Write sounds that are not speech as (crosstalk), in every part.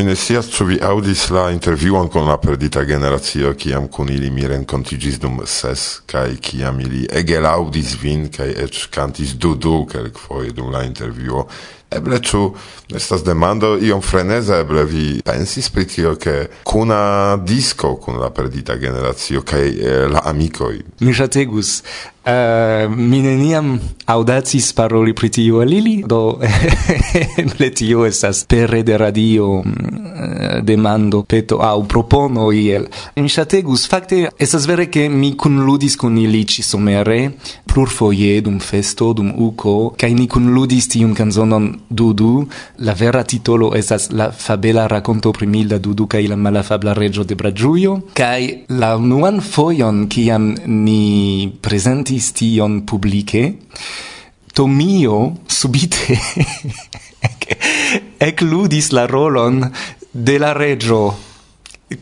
Mi ne scias ĉu vi aŭdis la intervjuon kun la perdita generacio, kiam kun ili mi renkontiĝis dum ses kaj kiam ili ege laŭdis vin kaj eĉ kantis du-du kelkfoje dum la intervjuo. Eble ĉu estas demando iom freneza, eble vi pensis pri tio, ke kuna disko kun la perdita generacio kaj eh, la amikoj. Mi ŝategus Uh, mi neniam audacis paroli pri tiu al ili, do (laughs) eble tio estas pere de radio uh, demando, peto, au propono iel. Mi ŝategus, fakte estas vere ke mi kunludis kun ili ĉi somere, plurfoje dum festo, dum uko, kaj ni kunludis tiun kanzonon Dudu, la vera titolo estas La fabela rakonto pri Milda Dudu kaj la malafabla reĝo de Braĝujo, kaj la unuan fojon kiam ni prezenti kantis tion publike, Tomio subite (laughs) ecludis la rolon de la regio.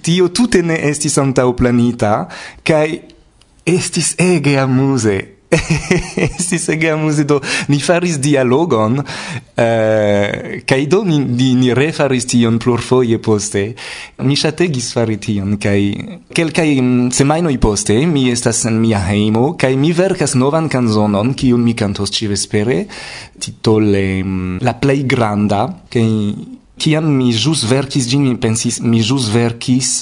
Tio tute ne estis antau planita, cae estis ege amuse. (laughs) estis ege amuse do ni faris dialogon eh, uh, kaj do ni, ni, ni refaris tion plurfoje poste. Mi ŝategis fari tion kaj kelkaj semajnoj poste mi estas en mia hejmo kaj mi verkas novan kanzonon kiun mi kantos ĉivespere titole mm, La plej granda kaj kiam mi ĵus verkis ĝin mi pensis mi ĵus verkis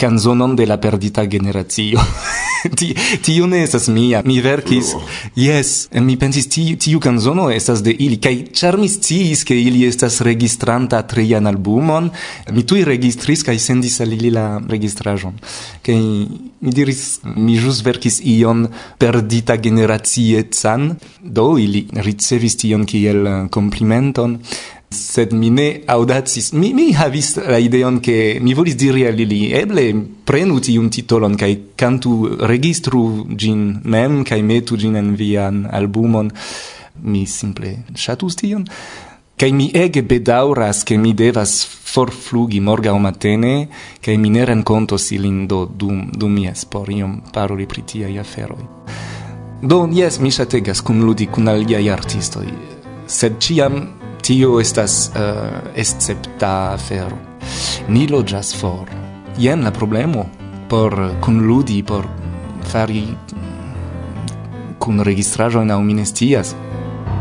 canzonon de la perdita generazio. (laughs) ti, ti ne estas mia. Mi verkis, oh. yes, mi pensis, tiu, tiu canzono estas de ili. Kai, ĉar mi sciis, ke ili estas registranta trian albumon, mi tu registris kai sendis al ili la registrajon. Kai, mi diris, mi jus verkis ion perdita generaciecan, do ili ricevis tion kiel komplimenton sed mi ne audacis. Mi, mi havis la ideon che mi volis diri al ili, eble prenu tiun titolon kai cantu registru gin mem kai metu gin en vian albumon. Mi simple shatus tion. Kai mi ege bedauras che mi devas forflugi morgau matene, kai mi ne rencontos ilin do dum, dum mi por iom paroli pri ia feroi Do, jes, mi shategas cum ludi cun algiai artistoi, sed ciam tio estas uh, escepta afero. Ni loĝas for. Jen la problemo por kunludi, por fari kun registraĵojn aŭ mi ne scias.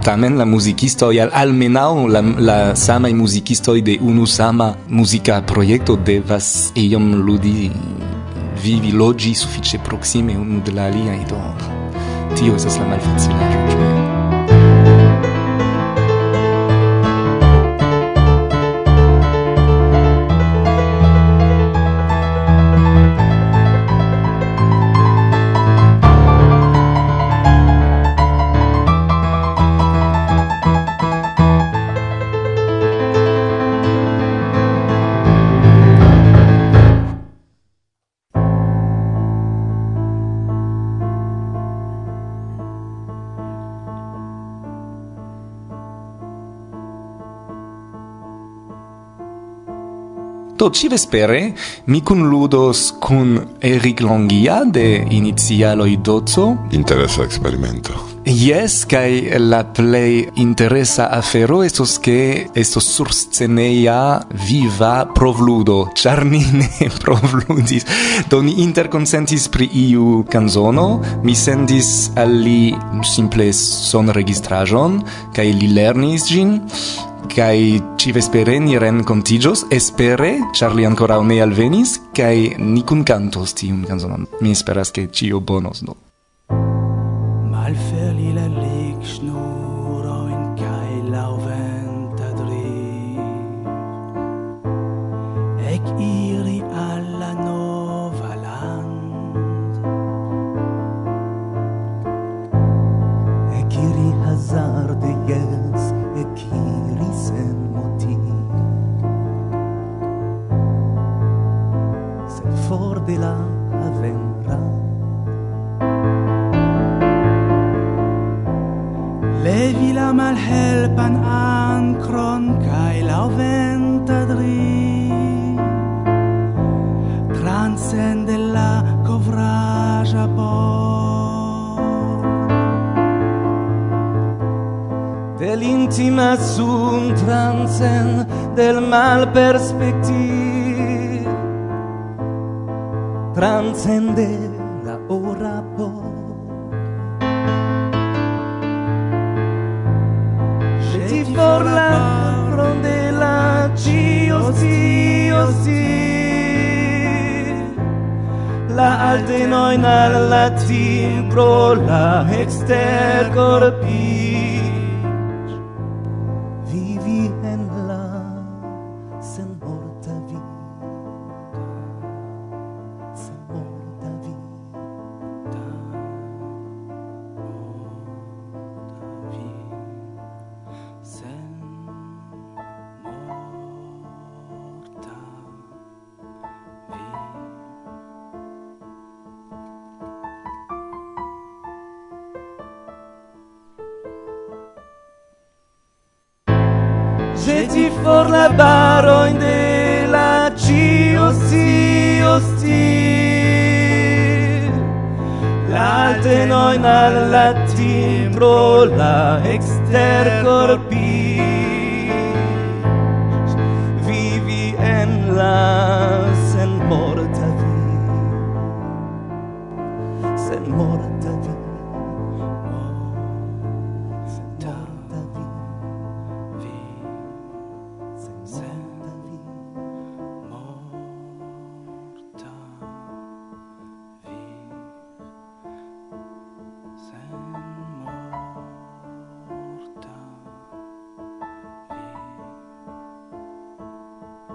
Tamen la muzikistoj, al almenaŭ la, la samaj muzikistoj de unu sama muzika projekto devas iom ludi, vivi, loĝi sufiĉe proksime unu de la aliaj do tio estas la malfacilaĵo. vespere mi kunludos kun Eric Longia de Inicialoj Doco. Interesa experimento. Yes, kai la play interesa afero estos ke estos sursceneia viva provludo, ĉar ni ne (laughs) provludis. Do ni pri iu canzono, mi sendis al li simple son registrajon, kai li lernis gin, kai ci vespere ni rencontigios espere charli ancora ne alvenis kai ni kun cantos ti un canzonon. Mi speras che cio bonos no su un transen del mal perspectiv. Transcende la ora po Jeti for la rondela cio cio La altenoi al latin pro la exter corpi. Jeti for la baroin de la cio si osti La tenoin al la timbro la extercorp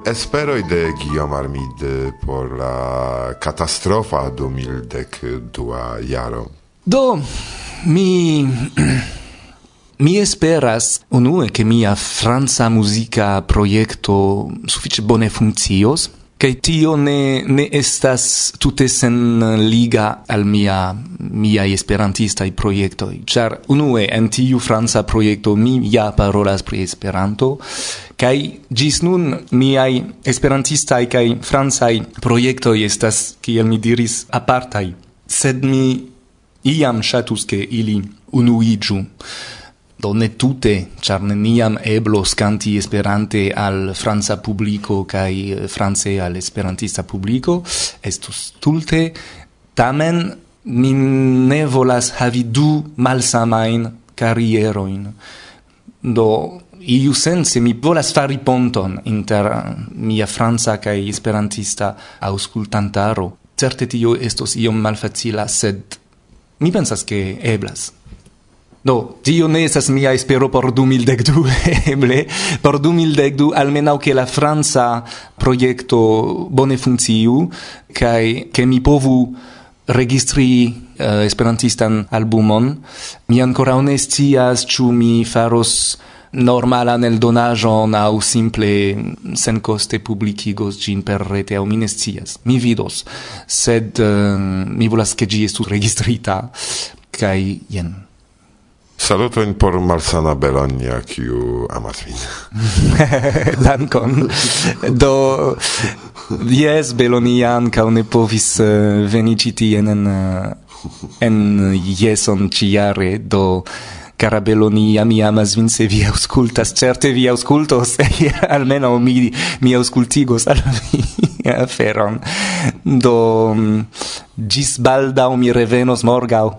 esperoi de Guillaume Armide por la catastrofa 2012 mildek jaro. Do mi mi esperas unue che mia franza musica proiecto suffice bone funkcios kai tio ne ne estas tute sen liga al mia mia esperantista projekto char unue en tiu franca projekto mi ja parolas pri Esperanto kai gis nun miai esperantista kai francai projektoj estas kiel mi diris apartai. Sed mi iam ŝatus ke ili unuiju do ne tute, char neniam eblo scanti esperante al franca publico cae eh, france al esperantista publico, estus tulte, tamen mi ne volas havi du malsamain carrieroin. Do, iu sense mi volas fari ponton inter mia franca cae esperantista auscultantaro. Certe tio estos iom malfacila, sed mi pensas che eblas. Do, tio ne esas mia espero por 2012, (laughs) eble, por 2012, almenau che la Franza proiecto bone funciu, cae che mi povu registri uh, esperantistan albumon. Mi ancora onestias, ciu mi faros normala nel donajon au simple sen coste publicigos gin per rete au minestias. Mi vidos, sed uh, mi volas che gi estu registrita cae jen. Salutojn por malsana Belonia, kiu amas min. (laughs) Dankon. Do, jes, Belonia ankaŭ ne povis uh, veni ĉi tien en, eh, en jeson ĉijare, do cara Bellonia, mi amas vin se vi auscultas, certe vi auscultos, (laughs) almeno mi, mi auscultigos al vi (laughs) aferon. Do, mm, gis baldau mi revenos morgau.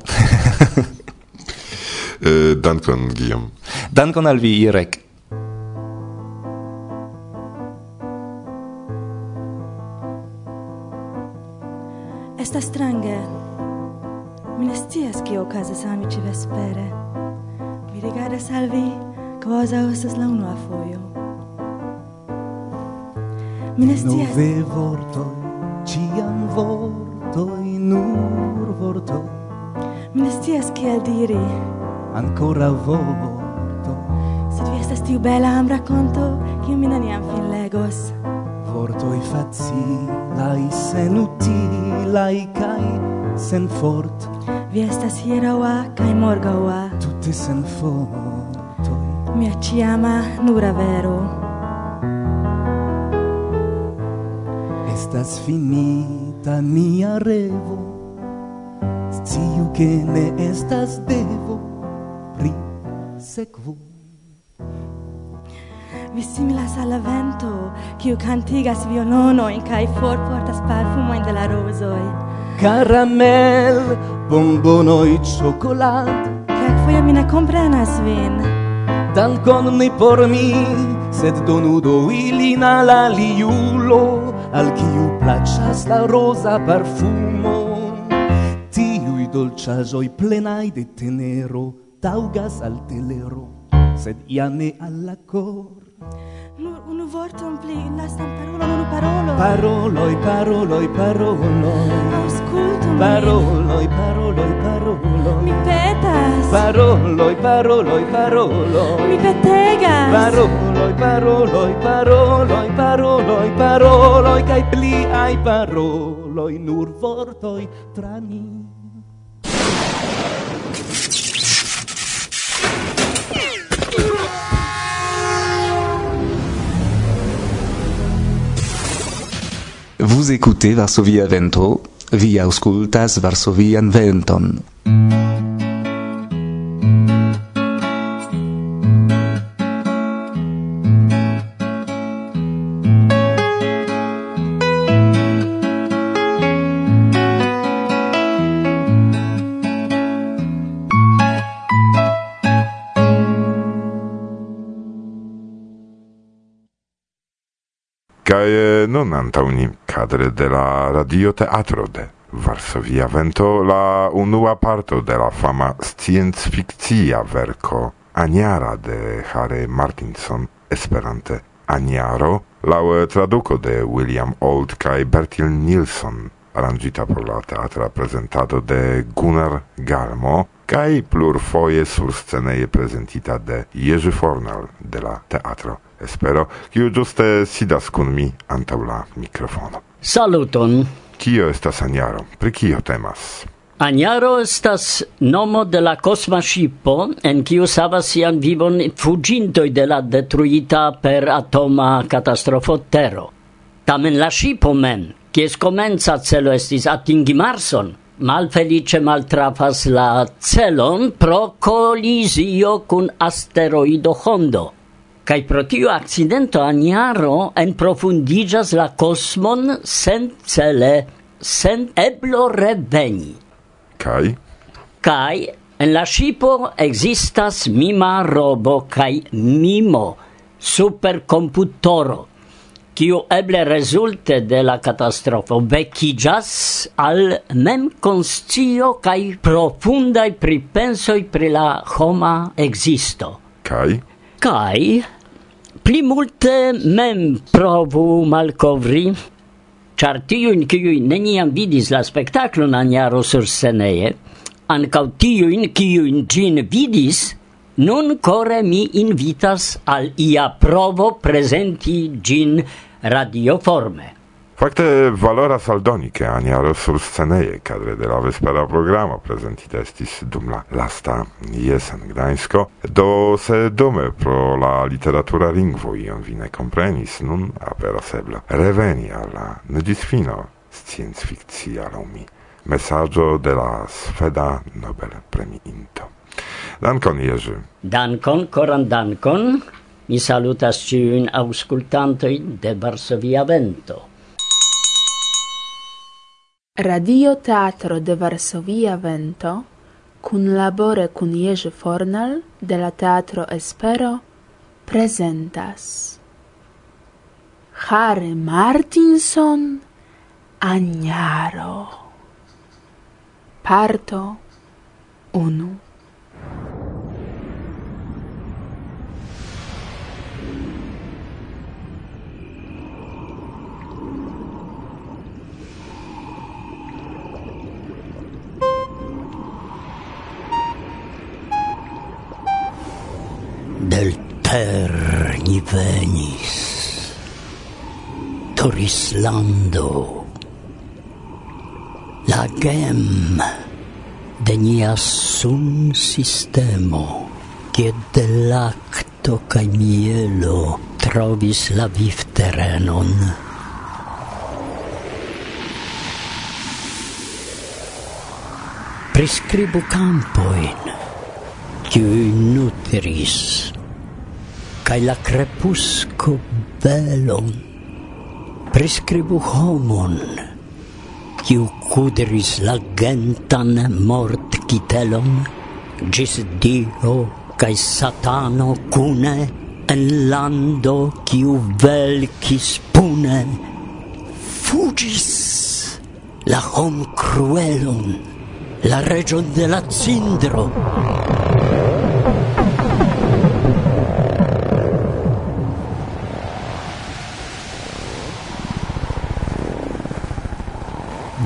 Eh, dankon, Guillaume. Dankon al vi, Irek. Esta strange. Mi ne scias kio okazas ami vespere. Mi rigardas al vi kvazaŭ estas la unua fojo. Mi ne scias. Nove vortoj, ĉiam vortoj, nur vortoj. Mi ne scias kiel diri ancora vorto. Se tu estas tiu bela am racconto Che mi neniam fin legos. Vortoi facilai, sen utilai Cai sen fort. Vi estas hieraua, kai morgaua Tutte sen fortoi. Mia ciama nura vero. Estas finita mia revo. Sciu che ne estas devo sekvu Vi similas alla vento, quiu cantigas violonoin cae forportas parfumojn de la rosoi. Caramel, bombonoj, ĉokolad. Kelkfoje mi ne comprenas vin. Dankon ne por mi, sed donu do ilin al aliulo, al kiu placas la rosa parfumo. Tiui dolĉaĵoj plenai de tenero taugas al telero, sed ia ne alla cor. Nur unu vorton pli, lastan parolon, unu parolon. Paroloi, paroloi, paroloi. Auscultu min. Paroloi, paroloi, paroloi. Mi petas. Paroloi, paroloi, paroloi. Mi petegas. Paroloi, paroloi, paroloi, paroloi, paroloi. paroloj pli ai paroloi, nur vortoj tra ni. Vous écoutez Varsovia Vento, vi auscultas Varsovian Venton. Cae non antauni cadre de la radio teatro de Varsovia Vento la unua parto de la fama science fictia verco Aniara de Harry Martinson esperante Aniaro lau traduco de William Old cae Bertil Nilsson arrangita pro la teatra presentado de Gunnar Galmo, cae plurfoie sur sceneie presentita de Jerzy Fornal de la teatro Espero, kiu giuste sidas kun mi antau la mikrofono. Saluton! Kio estas anjaro? Pri kio temas? Anjaro estas nomo de la kosma ŝipo en kiu savas sian vivon fuĝintoj de la detruita per atoma katastrofo Tero. Tamen la ŝipo mem kies comenza celo estis atingi Marson, malfelice maltrafas la celon pro colisio cun asteroido Hondo. Kai pro tiu accidento aniaro en profundigas la cosmon sen cele, sen eblo reveni. Kai? Kai, en la shipo existas mima robo kai mimo, supercomputoro, kiu eble rezulte de la katastrofo vekiĝas al memkonscio kaj profundaj pripensoj pri la homa ekzisto. Kaj? Kaj pli multe mem provu malkovri ĉar tiujn kiuj neniam vidis la spektaklon anjaro sur sceneje, ankaŭ tiujn kiujn ĝin vidis, Nun core mi invitas al ia provo presenti gin radioforme. Fakte valoras aldoni che ania sur sceneje kadre de la vespera programo presentita estis dum la lasta jesen Gdańsko do se dume pro la literatura lingvo ion vi ne comprenis nun aperas eble reveni alla nedisfino scienz fictia mi messaggio de la sfeda Nobel premiinto. Dankon, Jerzy. Dankon, koran dankon. Mi salutas ciuin auscultantojn de Varsovia Vento. Radio Teatro de Varsovia Vento cun labore cun Jerzy Fornal de la Teatro Espero presentas Harry Martinson Agnaro Parto 1 per ni venis. Torislando la gem de nia sun sistemo che de lacto cae mielo trovis la viv terenon. Prescribu campoin qui nutris cae la crepusco belon. Prescribu homon kiu cuderis la gentan mort kitelon gis dio cae satano cune en lando kiu velcis pune. Fugis la hom cruelon la region de la cindro.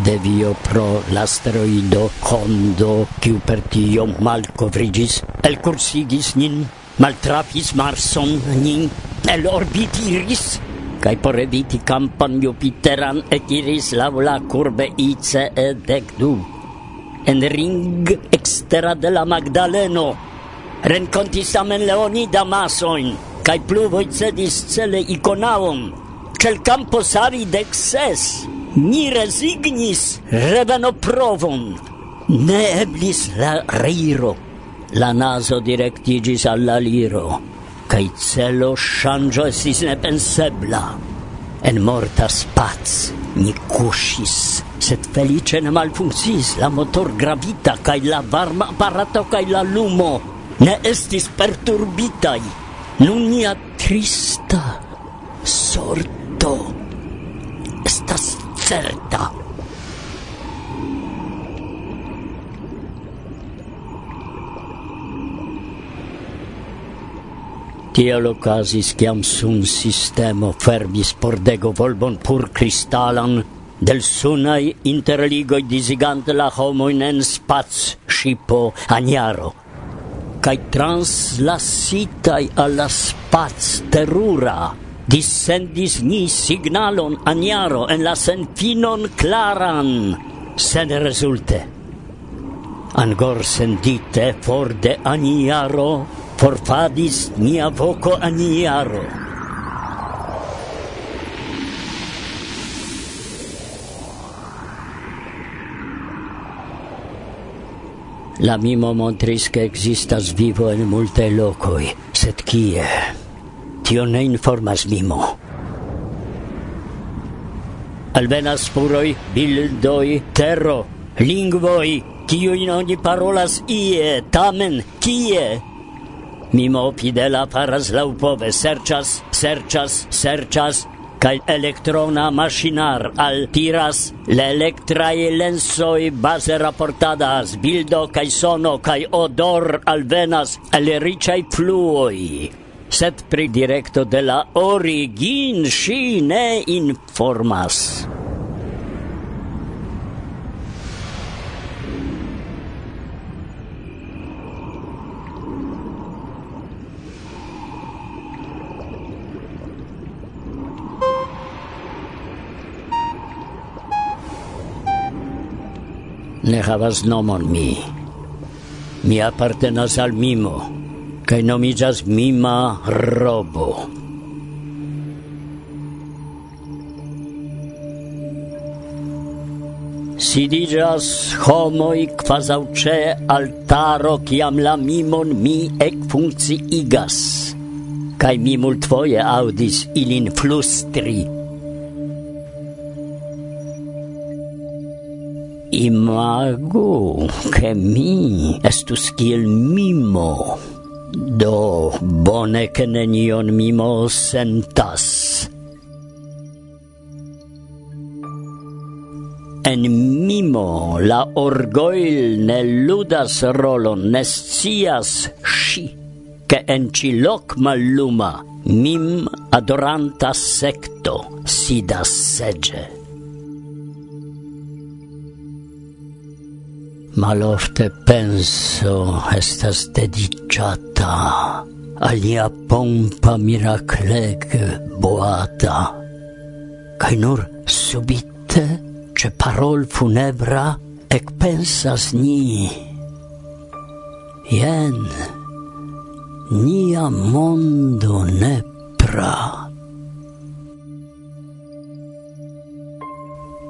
devio pro l'asteroido Hondo, quiu per tio malkovrigis, elkursigis nin, maltrafis Marson nin, elorbitis kai por eviti kampan Jupiteran ekiris lau la curbe ICE dec du. En ring extera de la Magdaleno rencontis tamen Leonida Masoin, cae pluvoi cedis cele iconaum, cel campo kampo Sari ses ni resignis revenoprovon. Ne eblis la reiro, la naso directigis alla liro, cae celo shangio esis nepensebla. En morta spaz ni cushis, sed felice ne malfunccis la motor gravita cae la varma apparato cae la lumo ne estis perturbitai. Nun nia trista sorto certa. Tiel ocasis, ciam sun sistemo fermis pordego volbon pur cristalan, del sunai interligoi disigant la homoin en spaz, scipo, agnaro. Cai translasitai alla spaz terura, dissendis ni signalon aniaro en la senfinon claran, sen resulte. Angor sendite for de aniaro, forfadis nia voco aniaro. La mimo montris che existas vivo en multe locoi, sed kie? tio ne informas mimo. Alvenas spuroi, bildoi, terro, lingvoi, kiujn oni parolas ie, tamen, kie? Mimo fidela faras laupove, serchas, serchas, serĉas, kaj elektrona al tiras la electrae lensoi base rapportadas bildo kaj sono kaj odor alvenas el riĉaj fluoi sed pri directo de la origin si ne informas. Ne havas nomon mi. Mi appartenas al mimo kaj nomiĝas Mima Robo. Sidigas homoi quasau ce altaro, kiam la mimon mi ekfunkciigas. cae mi multfoje audis ilin flustri. Imago che mi estus kiel mimo. Do, bone che nenion mimo sentas. En mimo la orgoil ne ludas rolon, ne scias ŝi, ke en ĉilok malluma mim adoranta secto sidas sege malofte penso estas dedicata alia pompa miracleg boata. kai nur subite, ce parol funebra, ec pensas ni. jen nia mondo nepra.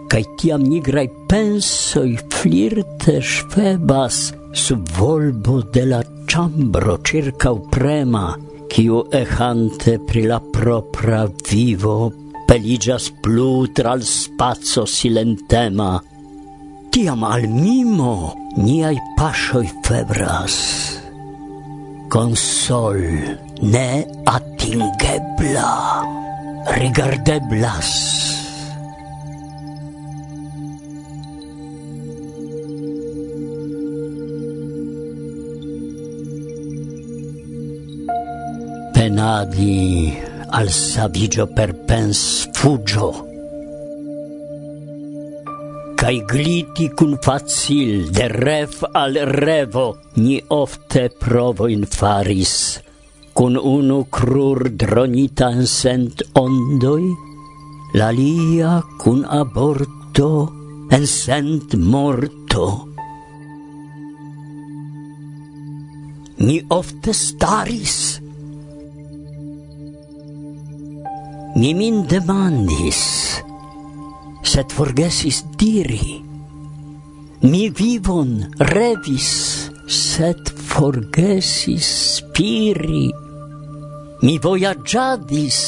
kaj tiam nigraj pensoi flirte schwebas sub volbo de la chambro circa prema, kiu ehante pri la propra vivo peligias plu tral spazio silentema. Tiam al mimo niai pasoi febras. Consol ne attingebla rigardeblas. lernadi al savigio per pens fugio. Kai gliti cun facil de ref al revo Ni ofte provo in faris. Cun unu crur dronita in sent ondoi L'alia cun aborto en sent morto. Ni ofte staris mi min demandis, sed forgesis diri. Mi vivon revis, sed forgesis spiri. Mi voyagiadis,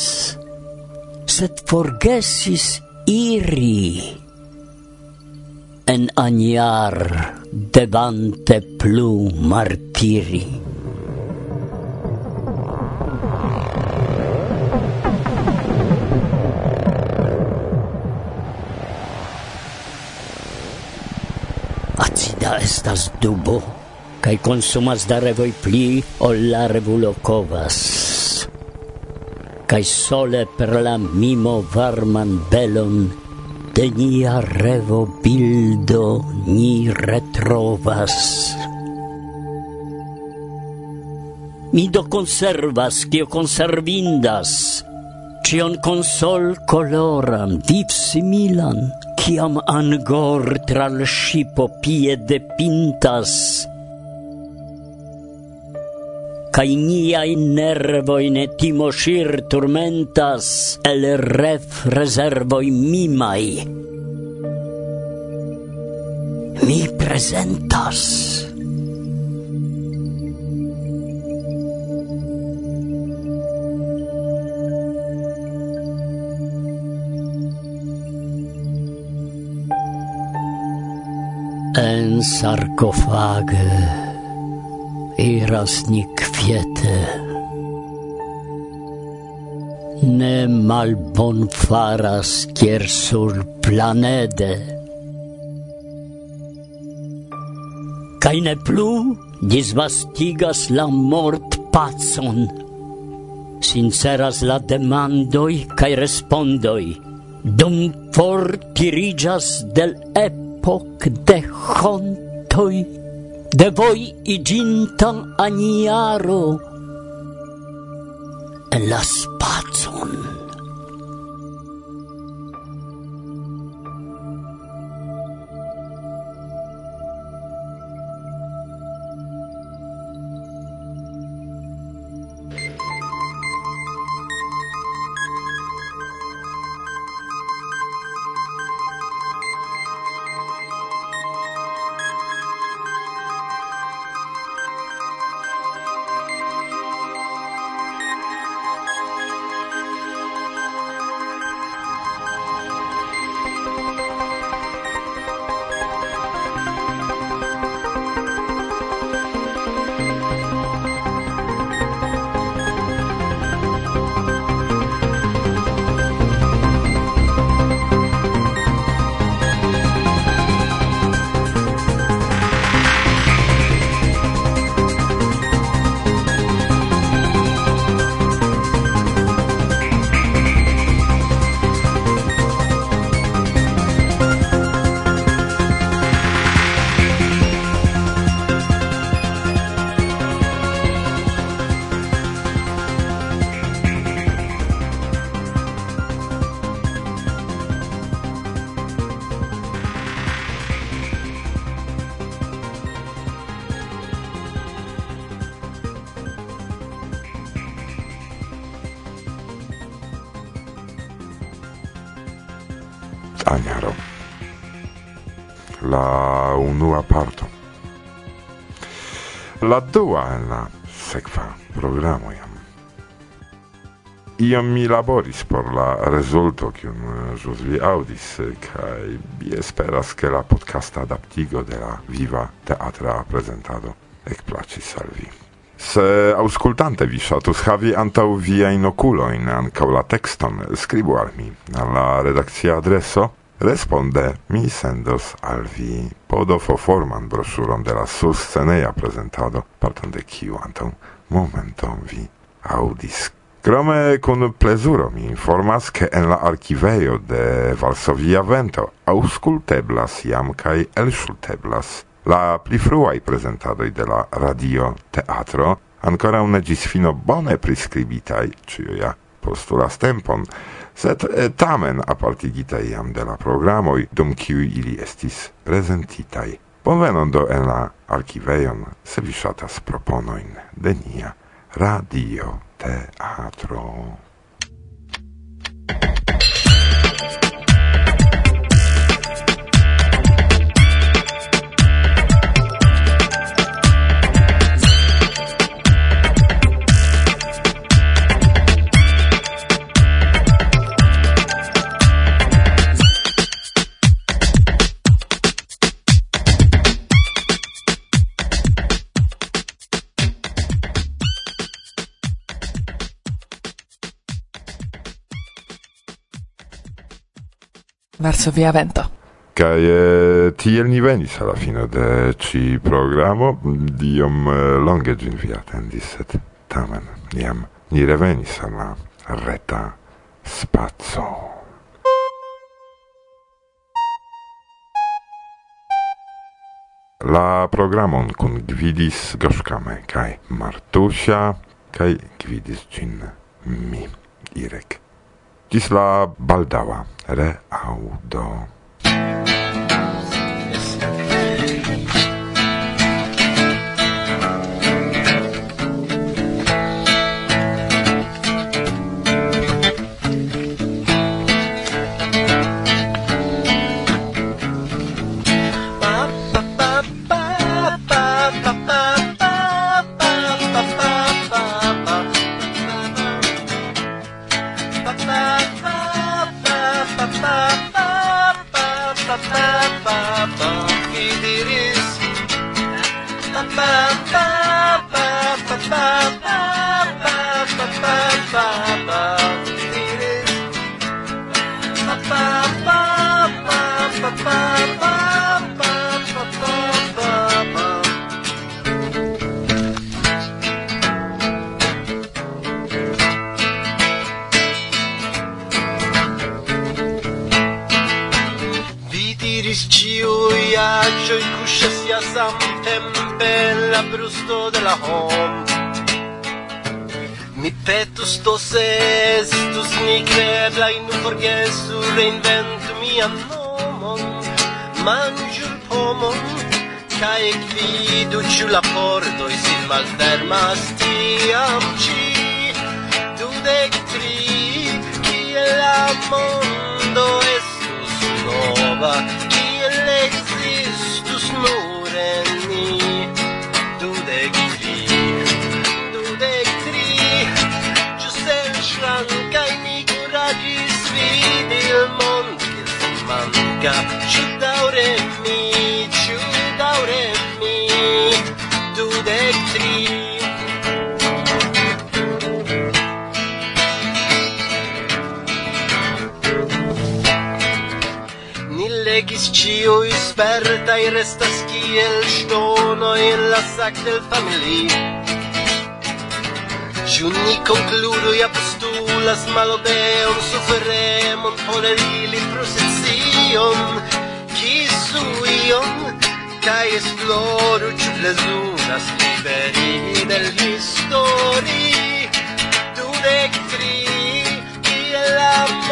sed forgesis iri. En aniar devante plu martiri. estas dubo, kai consumas da revoi pli o la revulo covas kai sole per la mimo varman belon de nia revo bildo ni retrovas. Mi do conservas, cio conservindas, cion consol coloram, div similan, ciam angor tral scipo piede pintas, Cai niai nervoi ne timo shir turmentas, el ref reservoi mimai. Mi presentas sarcofage iras ni kwiete. Ne mal bon faras kier sur planede. Kaj ne plu disvastigas la mort pacon. Sinceras la demandoj kaj respondoj. Dum fortirigas del ep hontoi de voi igintam aniaro. En las anaro. La unua parto. La dua en la sekva programo jam. Iam mi laboris por la rezulto, kiun eh, ĵus vi aŭdis, eh, kaj mi esperas, ke la podcasta adaptigo de la viva teatra prezentado ekplaĉis al vi. Se auscultante vi ŝatus havi antaŭ viajn okulojn ankaŭ la tekston, skribu al mi al la redakcia adreso Responde mi sendos al vi podofoforman brosuron de la susceneia prezentado, parton de kiu antaŭ momenton vi audis. Krome kun plezuro mi informas, ke en la arkivejo de Varsovia Vento ausculteblas jam kaj elŝuteblas la pli fruaj prezentadoj de la radio teatro, ankoraŭ ne ĝis fino bone priskribitaj, ĉiuj ja postulas tempon, sed eh, tamen apartigitai iam de la programoi, dum kiuj ili estis presentitai. Bonvenon do en la archiveion, se vi shatas proponoin de nia radio teatro. Varsovia Vento. Kai eh, tiel ni venis alla fino de ci programo, diom eh, longe gin vi attendis, tamen niam ni revenis alla reta spazio. La programon kun gvidis Goszkame kaj Martusia, kaj gvidis gin mi, Irek. Ĝis la re reaŭdo. Christus est, du snicrebla in forgesur reinventum iam nomon, mangiur pomon, cae quiduciu la porto pordoi sin malfermas tiam ci, dudec tri, quiel la mondo estus nova, Ciui spertai resta kiel stono en la Sackel-familio. Ĉu ni konkludu ja postulas malobeon, suferemon, polerili procession, kisuion, kaj esploru ĉu plezuras liveri del histori, dudek tri, kiel amo.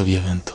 obviamente.